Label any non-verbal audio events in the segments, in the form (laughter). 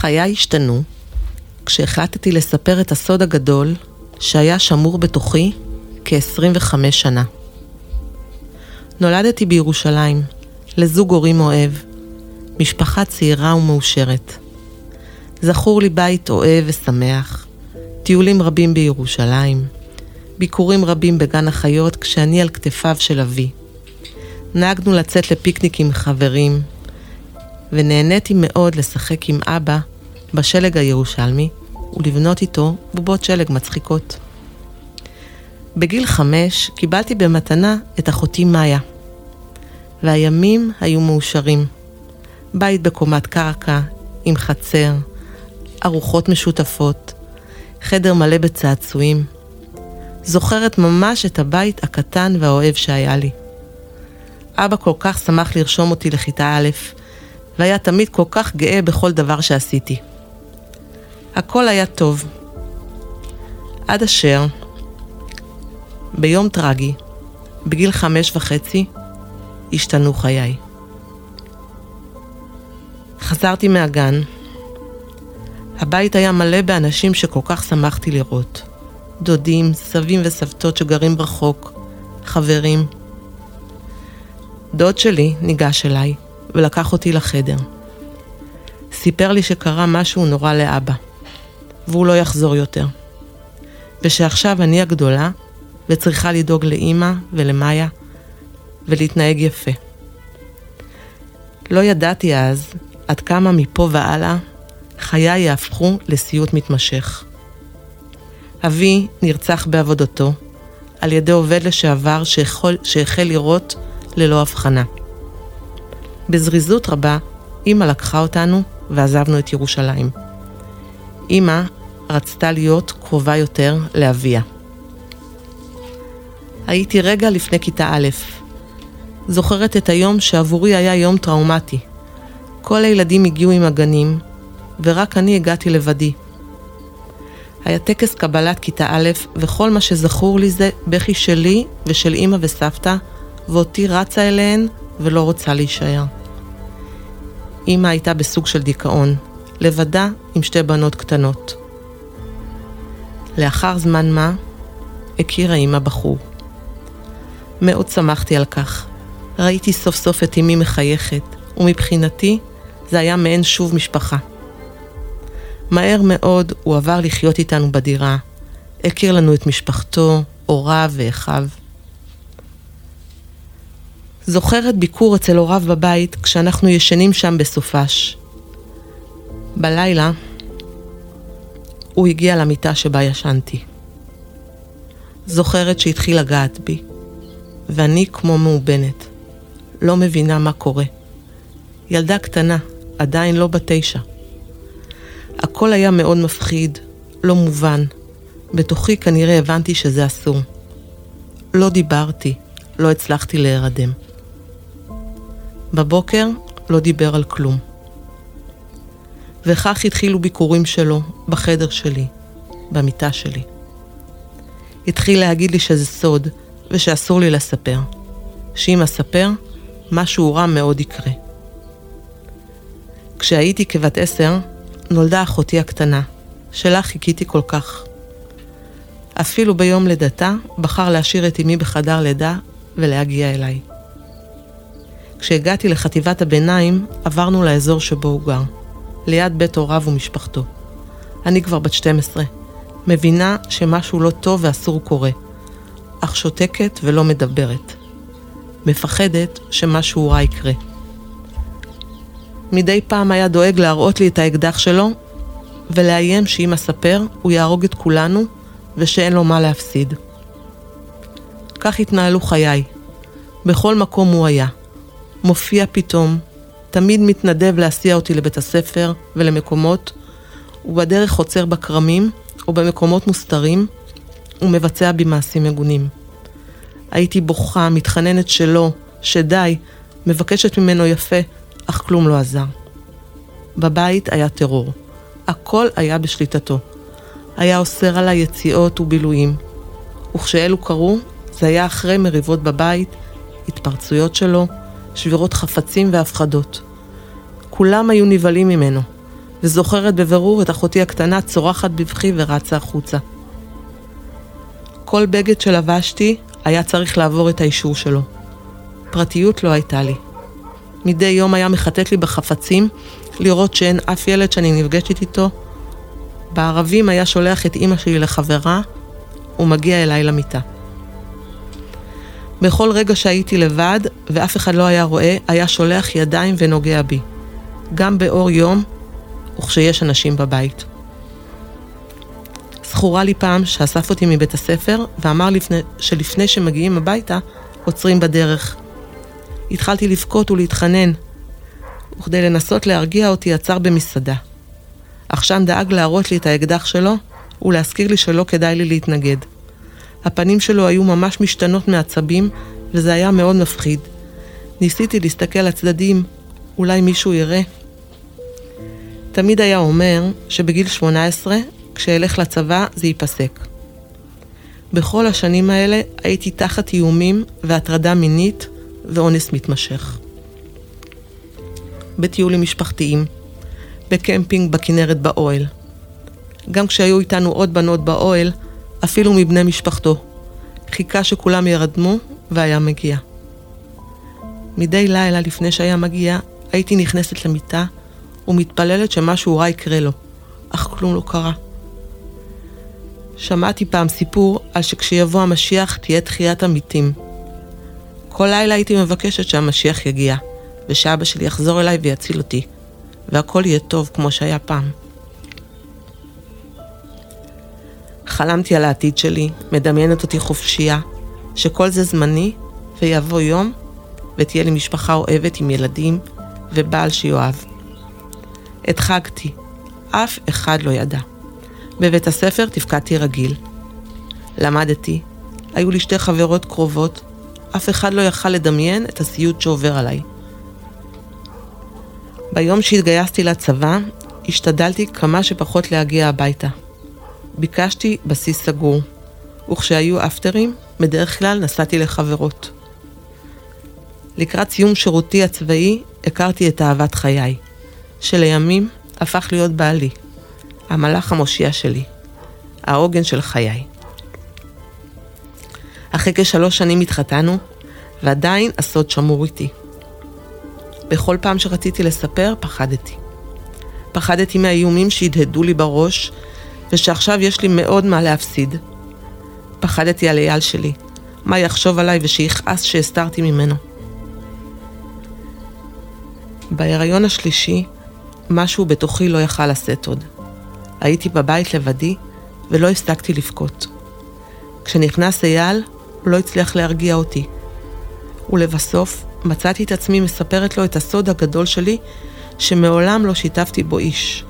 חיי השתנו כשהחלטתי לספר את הסוד הגדול שהיה שמור בתוכי כ-25 שנה. נולדתי בירושלים, לזוג הורים אוהב, משפחה צעירה ומאושרת. זכור לי בית אוהב ושמח, טיולים רבים בירושלים, ביקורים רבים בגן החיות כשאני על כתפיו של אבי. נהגנו לצאת לפיקניק עם חברים, ונהניתי מאוד לשחק עם אבא בשלג הירושלמי ולבנות איתו בובות שלג מצחיקות. בגיל חמש קיבלתי במתנה את אחותי מאיה, והימים היו מאושרים. בית בקומת קרקע, עם חצר, ארוחות משותפות, חדר מלא בצעצועים. זוכרת ממש את הבית הקטן והאוהב שהיה לי. אבא כל כך שמח לרשום אותי לכיתה א', והיה תמיד כל כך גאה בכל דבר שעשיתי. הכל היה טוב. עד אשר, ביום טרגי, בגיל חמש וחצי, השתנו חיי. חזרתי מהגן. הבית היה מלא באנשים שכל כך שמחתי לראות. דודים, סבים וסבתות שגרים רחוק, חברים. דוד שלי ניגש אליי ולקח אותי לחדר. סיפר לי שקרה משהו נורא לאבא, והוא לא יחזור יותר. ושעכשיו אני הגדולה וצריכה לדאוג לאימא ולמאיה ולהתנהג יפה. לא ידעתי אז עד כמה מפה והלאה חיי יהפכו לסיוט מתמשך. אבי נרצח בעבודתו על ידי עובד לשעבר שהחל, שהחל לראות ללא הבחנה. בזריזות רבה, אמא לקחה אותנו ועזבנו את ירושלים. אמא רצתה להיות קרובה יותר לאביה. הייתי רגע לפני כיתה א', זוכרת את היום שעבורי היה יום טראומטי. כל הילדים הגיעו עם הגנים, ורק אני הגעתי לבדי. היה טקס קבלת כיתה א', וכל מה שזכור לי זה בכי שלי ושל אמא וסבתא, ואותי רצה אליהן ולא רוצה להישאר. אמא הייתה בסוג של דיכאון, לבדה עם שתי בנות קטנות. לאחר זמן מה, הכירה אמא בחור. מאוד שמחתי על כך. ראיתי סוף סוף את אמי מחייכת, ומבחינתי זה היה מעין שוב משפחה. מהר מאוד הוא עבר לחיות איתנו בדירה, הכיר לנו את משפחתו, הוריו ואחיו. זוכרת ביקור אצל הוריו בבית כשאנחנו ישנים שם בסופש. בלילה הוא הגיע למיטה שבה ישנתי. זוכרת שהתחיל לגעת בי, ואני כמו מאובנת, לא מבינה מה קורה. ילדה קטנה, עדיין לא בת תשע. הכל היה מאוד מפחיד, לא מובן. בתוכי כנראה הבנתי שזה אסור. לא דיברתי, לא הצלחתי להירדם. בבוקר לא דיבר על כלום. וכך התחילו ביקורים שלו בחדר שלי, במיטה שלי. התחיל להגיד לי שזה סוד ושאסור לי לספר, שאם אספר, משהו רע מאוד יקרה. כשהייתי כבת עשר, נולדה אחותי הקטנה, שלה חיכיתי כל כך. אפילו ביום לידתה בחר להשאיר את אמי בחדר לידה ולהגיע אליי. כשהגעתי לחטיבת הביניים, עברנו לאזור שבו הוא גר, ליד בית הוריו ומשפחתו. אני כבר בת 12, מבינה שמשהו לא טוב ואסור קורה, אך שותקת ולא מדברת. מפחדת שמשהו רע יקרה. מדי פעם היה דואג להראות לי את האקדח שלו ולאיים שאם אספר הוא יהרוג את כולנו ושאין לו מה להפסיד. כך התנהלו חיי. בכל מקום הוא היה. מופיע פתאום, תמיד מתנדב להסיע אותי לבית הספר ולמקומות, ובדרך עוצר בכרמים או במקומות מוסתרים, ומבצע בי מעשים מגונים. הייתי בוכה, מתחננת שלא, שדי, מבקשת ממנו יפה, אך כלום לא עזר. בבית היה טרור. הכל היה בשליטתו. היה אוסר עליי יציאות ובילויים. וכשאלו קרו, זה היה אחרי מריבות בבית, התפרצויות שלו, שבירות חפצים והפחדות. כולם היו נבהלים ממנו, וזוכרת בבירור את אחותי הקטנה צורחת בבכי ורצה החוצה. כל בגד שלבשתי היה צריך לעבור את האישור שלו. פרטיות לא הייתה לי. מדי יום היה מחטט לי בחפצים, לראות שאין אף ילד שאני נפגשת איתו. בערבים היה שולח את אימא שלי לחברה, ומגיע אליי למיטה. בכל רגע שהייתי לבד, ואף אחד לא היה רואה, היה שולח ידיים ונוגע בי. גם באור יום, וכשיש אנשים בבית. זכורה לי פעם שאסף אותי מבית הספר, ואמר לפני, שלפני שמגיעים הביתה, עוצרים בדרך. התחלתי לבכות ולהתחנן, וכדי לנסות להרגיע אותי עצר במסעדה. אך שם דאג להראות לי את האקדח שלו, ולהזכיר לי שלא כדאי לי להתנגד. הפנים שלו היו ממש משתנות מעצבים, וזה היה מאוד מפחיד. ניסיתי להסתכל לצדדים, אולי מישהו יראה. תמיד היה אומר שבגיל 18, כשאלך לצבא, זה ייפסק. בכל השנים האלה הייתי תחת איומים והטרדה מינית ואונס מתמשך. בטיולים משפחתיים, בקמפינג בכנרת באוהל. גם כשהיו איתנו עוד בנות באוהל, אפילו מבני משפחתו. חיכה שכולם ירדמו והיה מגיע. מדי לילה לפני שהיה מגיע, הייתי נכנסת למיטה ומתפללת שמשהו רע יקרה לו, אך כלום לא קרה. שמעתי פעם סיפור על שכשיבוא המשיח תהיה תחיית המתים. כל לילה הייתי מבקשת שהמשיח יגיע, ושאבא שלי יחזור אליי ויציל אותי, והכל יהיה טוב כמו שהיה פעם. חלמתי על העתיד שלי, מדמיינת אותי חופשייה, שכל זה זמני, ויבוא יום, ותהיה לי משפחה אוהבת עם ילדים, ובעל שיאהב. הדחקתי, אף אחד לא ידע. בבית הספר תפקדתי רגיל. למדתי, היו לי שתי חברות קרובות, אף אחד לא יכל לדמיין את הסיוט שעובר עליי. ביום שהתגייסתי לצבא, השתדלתי כמה שפחות להגיע הביתה. ביקשתי בסיס סגור, וכשהיו אפטרים, בדרך כלל נסעתי לחברות. לקראת סיום שירותי הצבאי, הכרתי את אהבת חיי, שלימים הפך להיות בעלי, המלאך המושיע שלי, העוגן של חיי. אחרי כשלוש שנים התחתנו, ועדיין הסוד שמור איתי. בכל פעם שרציתי לספר, פחדתי. פחדתי מהאיומים שהדהדו לי בראש, ושעכשיו יש לי מאוד מה להפסיד. פחדתי על אייל שלי, מה יחשוב עליי ושיכעס שהסתרתי ממנו. בהיריון השלישי, משהו בתוכי לא יכל לשאת עוד. הייתי בבית לבדי, ולא הפסקתי לבכות. כשנכנס אייל, הוא לא הצליח להרגיע אותי. ולבסוף, מצאתי את עצמי מספרת לו את הסוד הגדול שלי, שמעולם לא שיתפתי בו איש.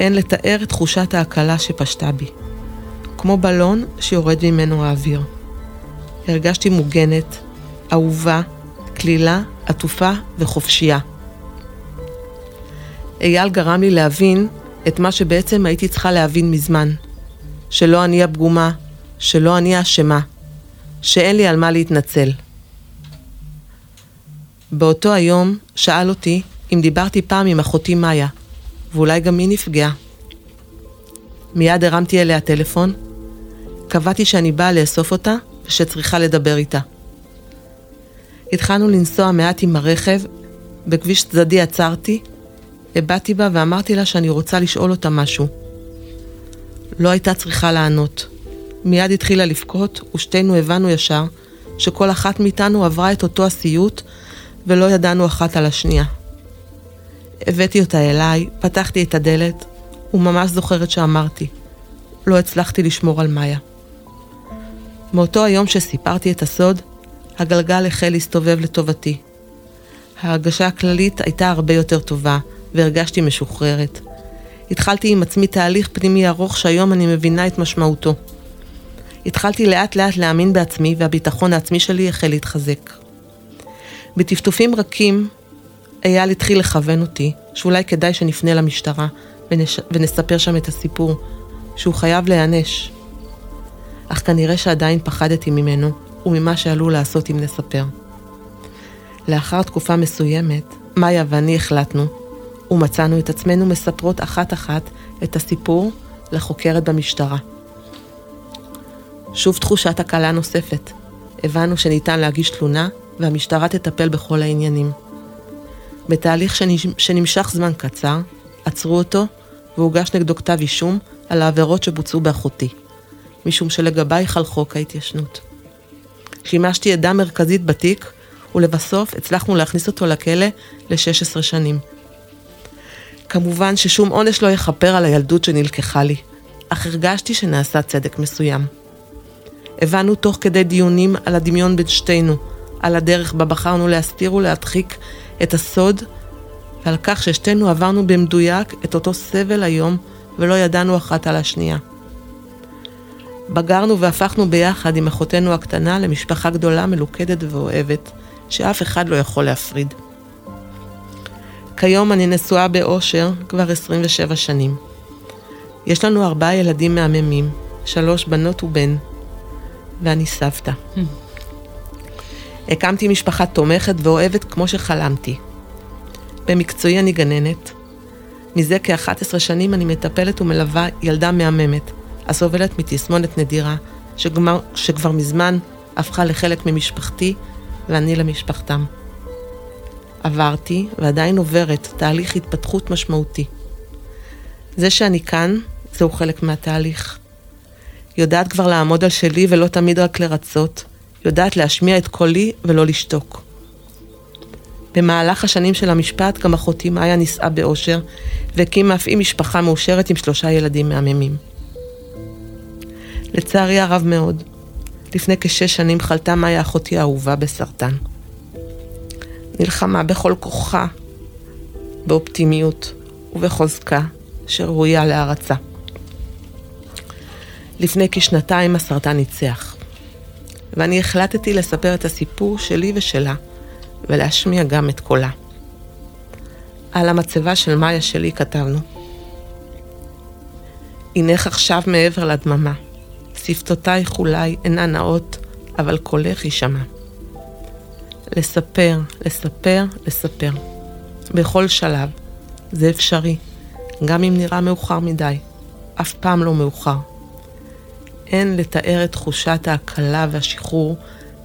אין לתאר את תחושת ההקלה שפשטה בי. כמו בלון שיורד ממנו האוויר. הרגשתי מוגנת, אהובה, כלילה, עטופה וחופשייה. אייל גרם לי להבין את מה שבעצם הייתי צריכה להבין מזמן. שלא אני הפגומה, שלא אני האשמה, שאין לי על מה להתנצל. באותו היום שאל אותי אם דיברתי פעם עם אחותי מאיה, ואולי גם היא נפגעה. מיד הרמתי אליה טלפון, קבעתי שאני באה לאסוף אותה ושצריכה לדבר איתה. התחלנו לנסוע מעט עם הרכב, בכביש צדדי עצרתי, הבעתי בה ואמרתי לה שאני רוצה לשאול אותה משהו. לא הייתה צריכה לענות. מיד התחילה לבכות, ושתינו הבנו ישר שכל אחת מאיתנו עברה את אותו הסיוט, ולא ידענו אחת על השנייה. הבאתי אותה אליי, פתחתי את הדלת, וממש זוכרת שאמרתי, לא הצלחתי לשמור על מאיה. מאותו היום שסיפרתי את הסוד, הגלגל החל להסתובב לטובתי. ההרגשה הכללית הייתה הרבה יותר טובה, והרגשתי משוחררת. התחלתי עם עצמי תהליך פנימי ארוך שהיום אני מבינה את משמעותו. התחלתי לאט לאט להאמין בעצמי, והביטחון העצמי שלי החל להתחזק. בטפטופים רכים, אייל התחיל לכוון אותי, שאולי כדאי שנפנה למשטרה ונש... ונספר שם את הסיפור, שהוא חייב להיענש. אך כנראה שעדיין פחדתי ממנו, וממה שעלול לעשות אם נספר. לאחר תקופה מסוימת, מאיה ואני החלטנו ומצאנו את עצמנו מספרות אחת-אחת את הסיפור לחוקרת במשטרה. שוב תחושת הקלה נוספת. הבנו שניתן להגיש תלונה והמשטרה תטפל בכל העניינים. בתהליך שנמשך זמן קצר, עצרו אותו והוגש נגדו כתב אישום על העבירות שבוצעו באחותי, משום שלגביי חל חוק ההתיישנות. שימשתי עדה מרכזית בתיק, ולבסוף הצלחנו להכניס אותו לכלא ל-16 שנים. כמובן ששום עונש לא יכפר על הילדות שנלקחה לי, אך הרגשתי שנעשה צדק מסוים. הבנו תוך כדי דיונים על הדמיון בין שתינו, על הדרך בה בחרנו להסתיר ולהדחיק את הסוד, ועל כך ששתינו עברנו במדויק את אותו סבל היום ולא ידענו אחת על השנייה. בגרנו והפכנו ביחד עם אחותנו הקטנה למשפחה גדולה, מלוכדת ואוהבת, שאף אחד לא יכול להפריד. כיום אני נשואה באושר כבר 27 שנים. יש לנו ארבעה ילדים מהממים, שלוש בנות ובן, ואני סבתא. הקמתי משפחה תומכת ואוהבת כמו שחלמתי. במקצועי אני גננת. מזה כ-11 שנים אני מטפלת ומלווה ילדה מהממת, הסובלת מתסמונת נדירה, שגמר, שכבר מזמן הפכה לחלק ממשפחתי ואני למשפחתם. עברתי ועדיין עוברת תהליך התפתחות משמעותי. זה שאני כאן, זהו חלק מהתהליך. יודעת כבר לעמוד על שלי ולא תמיד רק לרצות, יודעת להשמיע את קולי ולא לשתוק. במהלך השנים של המשפט גם אחותי מאיה נישאה באושר והקימה אף היא משפחה מאושרת עם שלושה ילדים מהממים. לצערי הרב מאוד, לפני כשש שנים חלתה מאיה אחותי האהובה בסרטן. נלחמה בכל כוחה, באופטימיות ובחוזקה שראויה להערצה. לפני כשנתיים הסרטן ניצח, ואני החלטתי לספר את הסיפור שלי ושלה, ולהשמיע גם את קולה. על המצבה של מאיה שלי כתבנו: הנך עכשיו מעבר לדממה, שפתותייך אולי אינן נאות, אבל קולך יישמע. לספר, לספר, לספר. בכל שלב. זה אפשרי, גם אם נראה מאוחר מדי. אף פעם לא מאוחר. אין לתאר את תחושת ההקלה והשחרור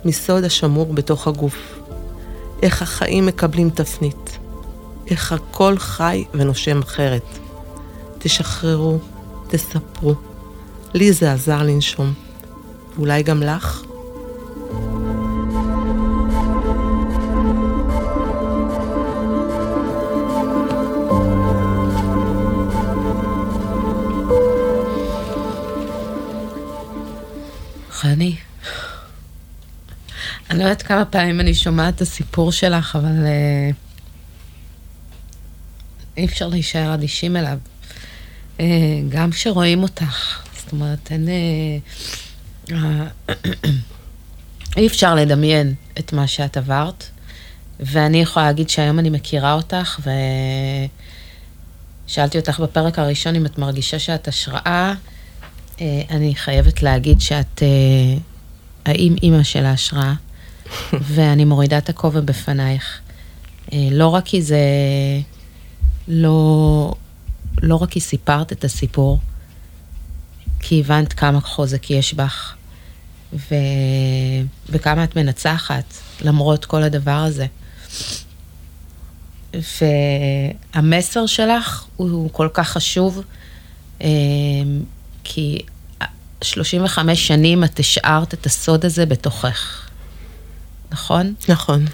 מסוד השמור בתוך הגוף. איך החיים מקבלים תפנית. איך הכל חי ונושם אחרת. תשחררו, תספרו. לי זה עזר לנשום. ואולי גם לך? חני, אני לא יודעת כמה פעמים אני שומעת את הסיפור שלך, אבל uh, אי אפשר להישאר אדישים אליו. Uh, גם כשרואים אותך, זאת אומרת, אין... Uh, אי אפשר לדמיין את מה שאת עברת, ואני יכולה להגיד שהיום אני מכירה אותך, ושאלתי אותך בפרק הראשון אם את מרגישה שאת השראה. אני חייבת להגיד שאת האם אימא של ההשראה, (laughs) ואני מורידה את הכובע בפנייך. לא רק כי זה... לא, לא רק כי סיפרת את הסיפור, כי הבנת כמה חוזק יש בך, ו... וכמה את מנצחת, למרות כל הדבר הזה. והמסר שלך הוא כל כך חשוב, כי 35 שנים את השארת את הסוד הזה בתוכך, נכון? נכון.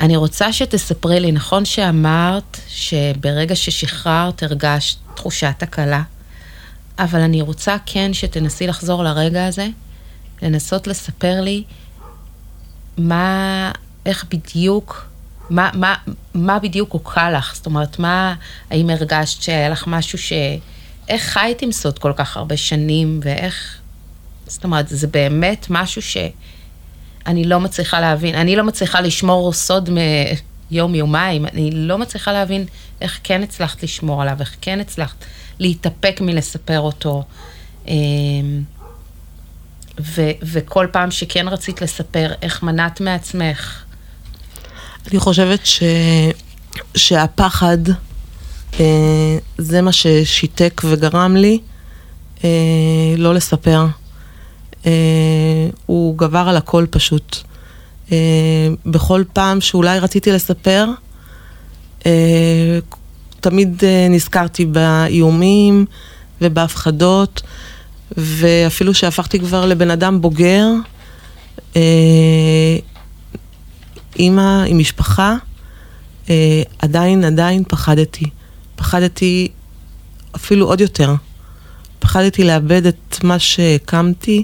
אני רוצה שתספרי לי, נכון שאמרת שברגע ששחררת הרגשת תחושת הקלה, אבל אני רוצה כן שתנסי לחזור לרגע הזה, לנסות לספר לי מה, איך בדיוק, מה, מה, מה בדיוק הוקע לך? זאת אומרת, מה, האם הרגשת שהיה לך משהו ש... איך חיית עם סוד כל כך הרבה שנים, ואיך... זאת אומרת, זה באמת משהו שאני לא מצליחה להבין. אני לא מצליחה לשמור סוד מיום-יומיים, אני לא מצליחה להבין איך כן הצלחת לשמור עליו, איך כן הצלחת להתאפק מלספר אותו. אמ, ו- וכל פעם שכן רצית לספר, איך מנעת מעצמך? אני חושבת שהפחד אה, זה מה ששיתק וגרם לי אה, לא לספר. אה, הוא גבר על הכל פשוט. אה, בכל פעם שאולי רציתי לספר, אה, תמיד אה, נזכרתי באיומים ובהפחדות, ואפילו שהפכתי כבר לבן אדם בוגר, אה, אימא עם משפחה, אה, עדיין, עדיין פחדתי. פחדתי אפילו עוד יותר. פחדתי לאבד את מה שהקמתי,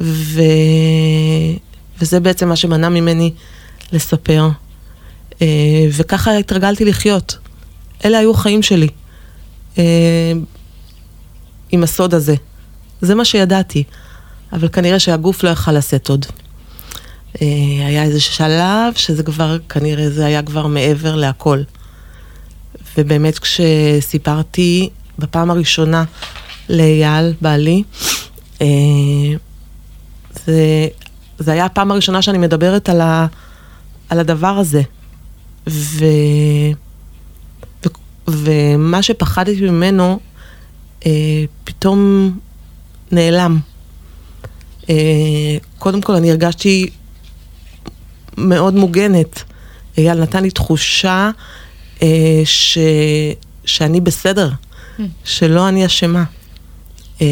ו... וזה בעצם מה שמנע ממני לספר. אה, וככה התרגלתי לחיות. אלה היו החיים שלי. אה, עם הסוד הזה. זה מה שידעתי. אבל כנראה שהגוף לא יכל לשאת עוד. אה, היה איזה שלב שזה כבר, כנראה זה היה כבר מעבר להכל. ובאמת כשסיפרתי בפעם הראשונה לאייל, בעלי, אה, זה, זה היה הפעם הראשונה שאני מדברת על, ה, על הדבר הזה. ו, ו, ומה שפחדתי ממנו, אה, פתאום נעלם. אה, קודם כל, אני הרגשתי מאוד מוגנת. אייל נתן לי תחושה ש, שאני בסדר, mm. שלא אני אשמה, אה,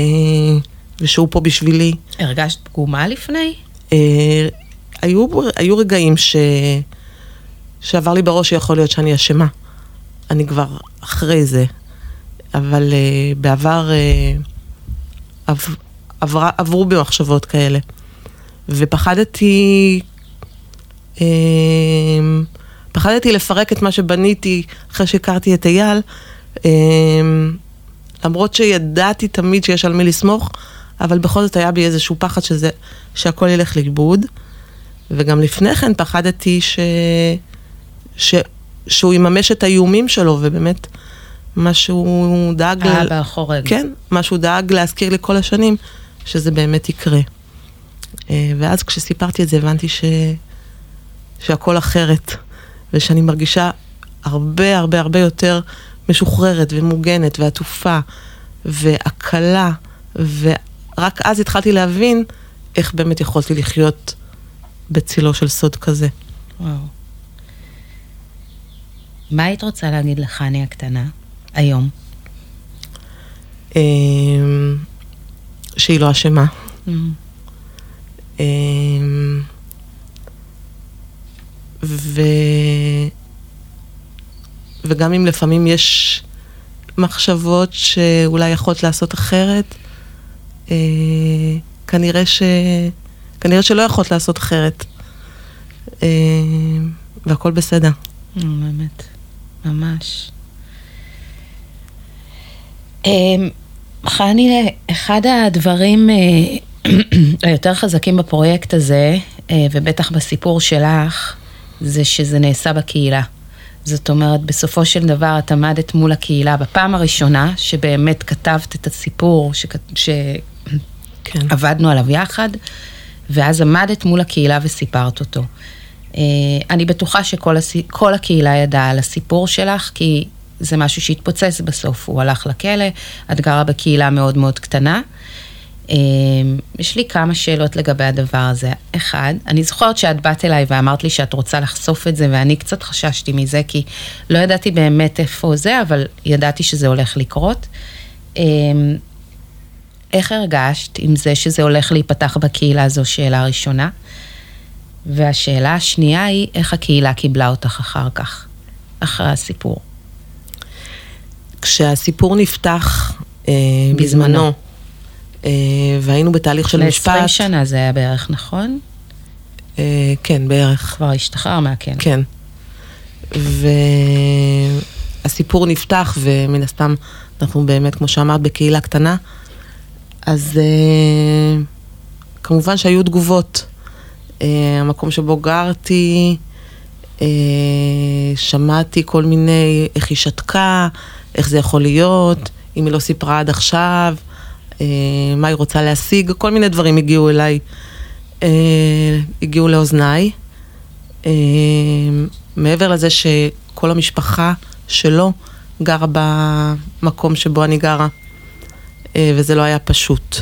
ושהוא פה בשבילי. הרגשת פגומה לפני? אה, היו, היו רגעים ש, שעבר לי בראש שיכול להיות שאני אשמה. אני כבר אחרי זה, אבל אה, בעבר אה, עב, עבר, עברו בי מחשבות כאלה. ופחדתי אה, פחדתי לפרק את מה שבניתי אחרי שהכרתי את אייל, אמ, למרות שידעתי תמיד שיש על מי לסמוך, אבל בכל זאת היה בי איזשהו פחד שזה, שהכל ילך לאיבוד. וגם לפני כן פחדתי ש... ש... שהוא יממש את האיומים שלו, ובאמת, מה שהוא דאג... האבא החורג. כן, מה שהוא דאג להזכיר לי כל השנים, שזה באמת יקרה. אה, ואז כשסיפרתי את זה הבנתי ש... שהכל אחרת. ושאני מרגישה הרבה הרבה הרבה יותר משוחררת ומוגנת ועטופה והקלה, ורק אז התחלתי להבין איך באמת יכולתי לחיות בצילו של סוד כזה. וואו. מה היית רוצה להגיד לחני הקטנה היום? אמ, שהיא לא אשמה. Mm. ו... וגם אם לפעמים יש מחשבות שאולי יכולת לעשות אחרת, אה, כנראה, ש... כנראה שלא יכולת לעשות אחרת. אה, והכל בסדר. באמת, ממש. אה, חני, אחד הדברים אה, (clears throat) היותר חזקים בפרויקט הזה, אה, ובטח בסיפור שלך, זה שזה נעשה בקהילה. זאת אומרת, בסופו של דבר את עמדת מול הקהילה בפעם הראשונה, שבאמת כתבת את הסיפור שעבדנו כן. עליו יחד, ואז עמדת מול הקהילה וסיפרת אותו. אה, אני בטוחה שכל הסי... הקהילה ידעה על הסיפור שלך, כי זה משהו שהתפוצץ בסוף. הוא הלך לכלא, את גרה בקהילה מאוד מאוד קטנה. אמ, יש לי כמה שאלות לגבי הדבר הזה. אחד, אני זוכרת שאת באת אליי ואמרת לי שאת רוצה לחשוף את זה, ואני קצת חששתי מזה, כי לא ידעתי באמת איפה זה, אבל ידעתי שזה הולך לקרות. אמ, איך הרגשת עם זה שזה הולך להיפתח בקהילה זו שאלה ראשונה? והשאלה השנייה היא, איך הקהילה קיבלה אותך אחר כך, אחרי הסיפור? כשהסיפור נפתח אה, בזמנו, בזמנו והיינו בתהליך של משפט. ל-20 שנה זה היה בערך, נכון? אה, כן, בערך. כבר השתחרר מהכלא. כן. והסיפור נפתח, ומן הסתם, אנחנו באמת, כמו שאמרת, בקהילה קטנה, אז אה, כמובן שהיו תגובות. המקום שבו גרתי, שמעתי כל מיני, איך היא שתקה, איך זה יכול להיות, אם היא לא סיפרה עד עכשיו. אה, מה היא רוצה להשיג, כל מיני דברים הגיעו אליי, אה, הגיעו לאוזניי. אה, מעבר לזה כל המשפחה שלו גרה במקום שבו אני גרה, וזה לא היה פשוט.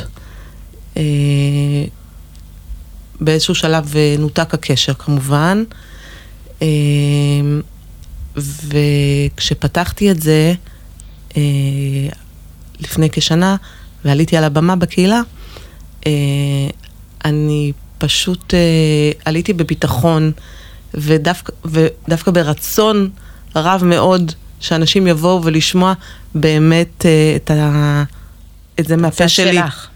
באיזשהו שלב נותק הקשר כמובן, וכשפתחתי את זה לפני כשנה ועליתי על הבמה בקהילה, אה, אני פשוט אה, עליתי בביטחון ודווקא, ודווקא ברצון רב מאוד שאנשים יבואו ולשמוע באמת אה, את, ה, את זה מהפה שלי. שלך.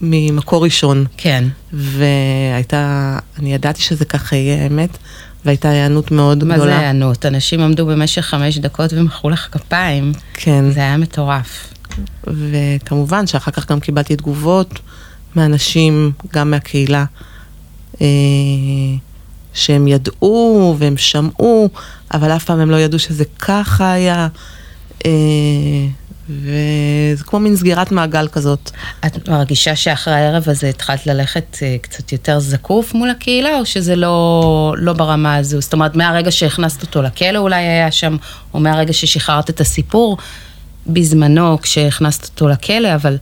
ממקור ראשון. כן. והייתה, אני ידעתי שזה ככה יהיה האמת, והייתה היענות מאוד מה גדולה. זה הענות? אנשים עמדו במשך חמש דקות ומחאו לך כפיים. כן, זה היה מטורף. וכמובן שאחר כך גם קיבלתי תגובות מאנשים, גם מהקהילה, אה, שהם ידעו והם שמעו, אבל אף פעם הם לא ידעו שזה ככה היה. אה, וזה כמו מין סגירת מעגל כזאת. את מרגישה שאחרי הערב הזה התחלת ללכת אה, קצת יותר זקוף מול הקהילה, או שזה לא, לא ברמה הזו? זאת אומרת, מהרגע שהכנסת אותו לכלא אולי היה שם, או מהרגע ששחררת את הסיפור, בזמנו כשהכנסת אותו לכלא, אבל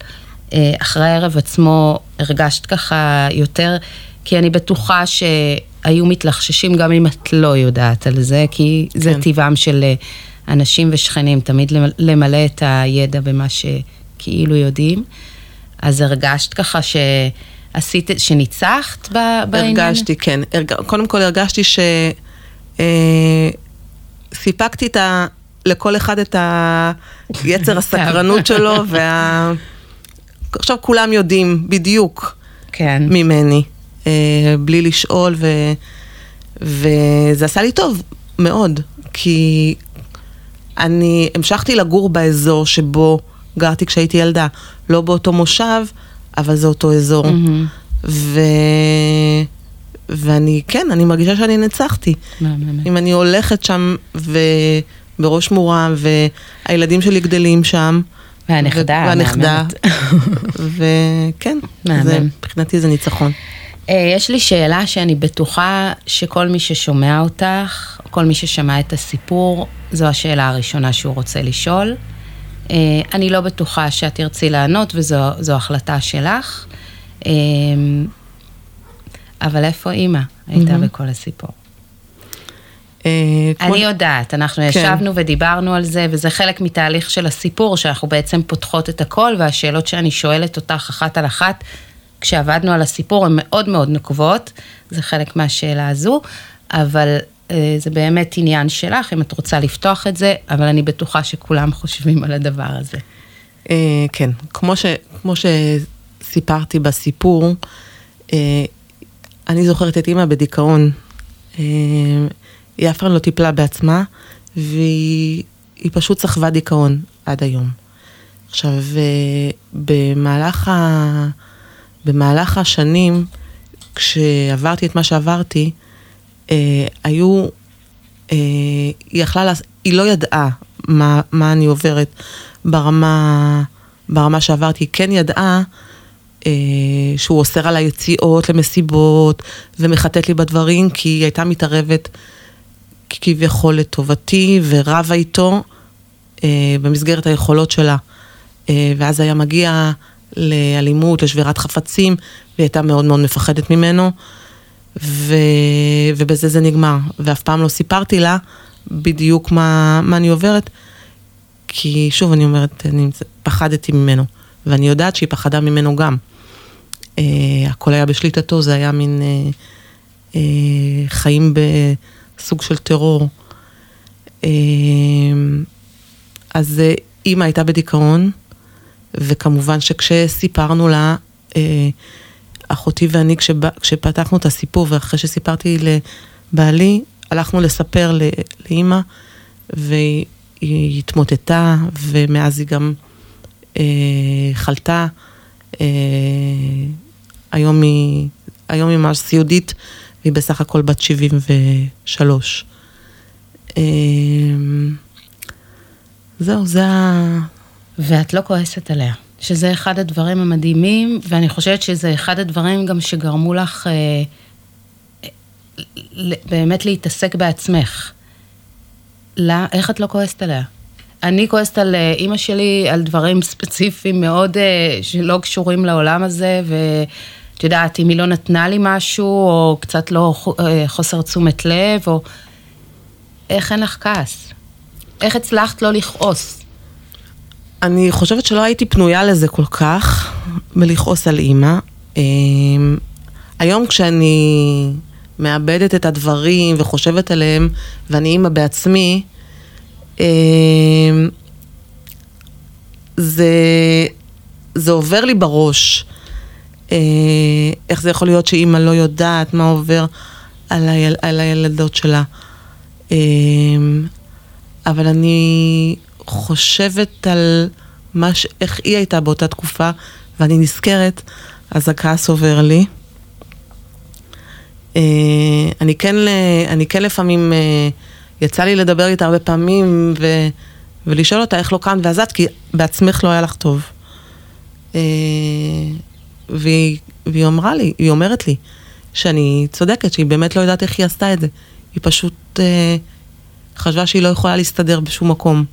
אה, אחרי הערב עצמו הרגשת ככה יותר, כי אני בטוחה שהיו מתלחששים גם אם את לא יודעת על זה, כי זה כן. טבעם של אה, אנשים ושכנים, תמיד למ- למלא את הידע במה שכאילו יודעים. אז הרגשת ככה שעשית, שניצחת ב- בעניין? הרגשתי, כן. הרג... קודם כל הרגשתי ש... אה, סיפקתי את ה... לכל אחד את היצר (laughs) הסקרנות שלו, (laughs) וה... עכשיו כולם יודעים בדיוק כן. ממני, אה, בלי לשאול, ו... וזה עשה לי טוב מאוד, כי אני המשכתי לגור באזור שבו גרתי כשהייתי ילדה, לא באותו מושב, אבל זה אותו אזור. מהמם. ו... ואני, כן, אני מרגישה שאני ניצחתי. מהמם. אם אני הולכת שם ובראש מורם, והילדים שלי גדלים שם. והנכדה, והנכדה. (laughs) וכן. זה, מבחינתי זה ניצחון. אה, יש לי שאלה שאני בטוחה שכל מי ששומע אותך, כל מי ששמע את הסיפור, זו השאלה הראשונה שהוא רוצה לשאול. אה, אני לא בטוחה שאת תרצי לענות וזו זו החלטה שלך. אה, אבל איפה אימא הייתה. בכל הסיפור? אה, כמו- אני יודעת, אנחנו כן. ישבנו ודיברנו על זה, וזה חלק מתהליך של הסיפור, שאנחנו בעצם פותחות את הכל, והשאלות שאני שואלת אותך אחת על אחת, כשעבדנו על הסיפור, הן מאוד מאוד נוקבות, זה חלק מהשאלה הזו, אבל אה, זה באמת עניין שלך, אם את רוצה לפתוח את זה, אבל אני בטוחה שכולם חושבים על הדבר הזה. אה, כן, כמו, ש, כמו שסיפרתי בסיפור, אני זוכרת את אימא בדיכאון. היא אף פעם לא טיפלה בעצמה, והיא היא פשוט סחבה דיכאון עד היום. עכשיו, אה, במהלך, ה, במהלך השנים, כשעברתי את מה שעברתי, אה, היו, אה, היא יכלה, לעש- היא לא ידעה מה, מה אני עוברת ברמה, ברמה שעברתי, היא כן ידעה אה, שהוא אוסר על היציאות למסיבות ומחטט לי בדברים, כי היא הייתה מתערבת כביכול לטובתי ורבה איתו אה, במסגרת היכולות שלה. אה, ואז היה מגיע לאלימות, לשבירת חפצים, והיא הייתה מאוד מאוד מפחדת ממנו, ו... ובזה זה נגמר. ואף פעם לא סיפרתי לה בדיוק מה, מה אני עוברת, כי שוב, אני אומרת, אני פחדתי ממנו, ואני יודעת שהיא פחדה ממנו גם. אה, הכל היה בשליטתו, זה היה מין אה, אה, חיים בסוג של טרור. אה, אז אה, אימא הייתה בדיכאון, וכמובן שכשסיפרנו לה, אה, אחותי ואני, כשפתחנו את הסיפור, ואחרי שסיפרתי לבעלי, הלכנו לספר לאימא, והיא היא התמוטטה, ומאז היא גם אה, חלתה. אה, היום היא, היום היא ממש סיעודית, והיא בסך הכל בת 73. אה, זהו, זה ה... ואת לא כועסת עליה, שזה אחד הדברים המדהימים, ואני חושבת שזה אחד הדברים גם שגרמו לך אה, באמת להתעסק בעצמך. לא, איך את לא כועסת עליה? אני כועסת על אה, אימא שלי, על דברים ספציפיים מאוד אה, שלא קשורים לעולם הזה, ואת יודעת, אם היא לא נתנה לי משהו, או קצת לא אה, חוסר תשומת לב, או... איך אין לך כעס? איך הצלחת לא לכעוס? אני חושבת שלא הייתי פנויה לזה כל כך, בלכעוס על אימא. היום כשאני מאבדת את הדברים וחושבת עליהם, ואני אימא בעצמי, אמ, זה, זה עובר לי בראש. אה, איך זה יכול להיות שאימא לא יודעת מה עובר על, היל, על הילדות שלה. אמ, אבל אני חושבת על מה ש... איך היא הייתה באותה תקופה, ואני נזכרת, אז הכעס עובר לי. אה, אני כן, אני כן לפעמים... אה, יצא לי לדבר איתה הרבה פעמים ו, ולשאול אותה איך לא קמת ועזת, כי בעצמך לא היה לך טוב. והיא, והיא אמרה לי, היא אומרת לי, שאני צודקת, שהיא באמת לא יודעת איך היא עשתה את זה. היא פשוט אה, חשבה שהיא לא יכולה להסתדר בשום מקום,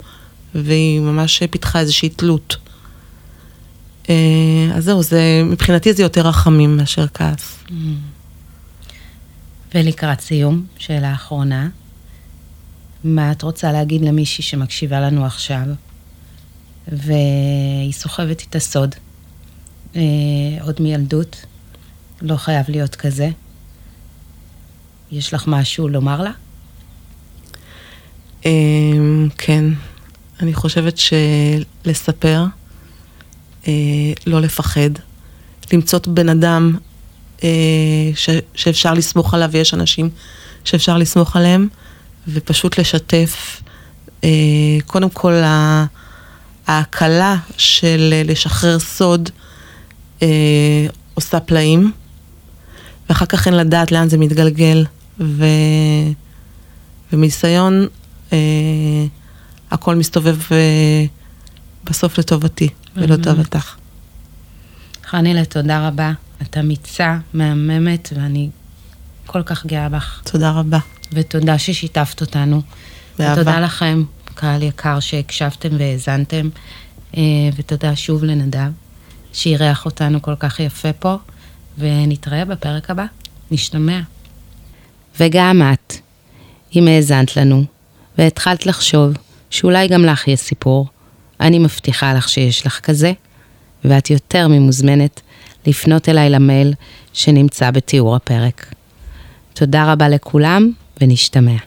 והיא ממש פיתחה איזושהי תלות. אה, אז זהו, זה, מבחינתי זה יותר רחמים מאשר כעס. Mm. ולקראת סיום, שאלה אחרונה. מה את רוצה להגיד למישהי שמקשיבה לנו עכשיו, והיא סוחבת איתה סוד, אה, עוד מילדות, לא חייב להיות כזה. יש לך משהו לומר לה? אה, כן, אני חושבת שלספר, אה, לא לפחד, למצוא בן אדם אה, ש, שאפשר לסמוך עליו, ויש אנשים שאפשר לסמוך עליהם. ופשוט לשתף. אה, קודם כל, ההקלה של לשחרר סוד אה, עושה פלאים, ואחר כך אין לדעת לאן זה מתגלגל, ו... ומניסיון אה, הכל מסתובב בסוף לטובתי ולטובתך. חנילה, תודה רבה. את אמיצה, מהממת, ואני כל כך גאה בך. תודה רבה. ותודה ששיתפת אותנו. באהבה. ותודה לכם, קהל יקר, שהקשבתם והאזנתם. אה, ותודה שוב לנדב, שאירח אותנו כל כך יפה פה, ונתראה בפרק הבא. נשתמע. וגם את, אם האזנת לנו, והתחלת לחשוב שאולי גם לך יש סיפור, אני מבטיחה לך שיש לך כזה, ואת יותר ממוזמנת לפנות אליי למייל שנמצא בתיאור הפרק. תודה רבה לכולם, ונשתמע.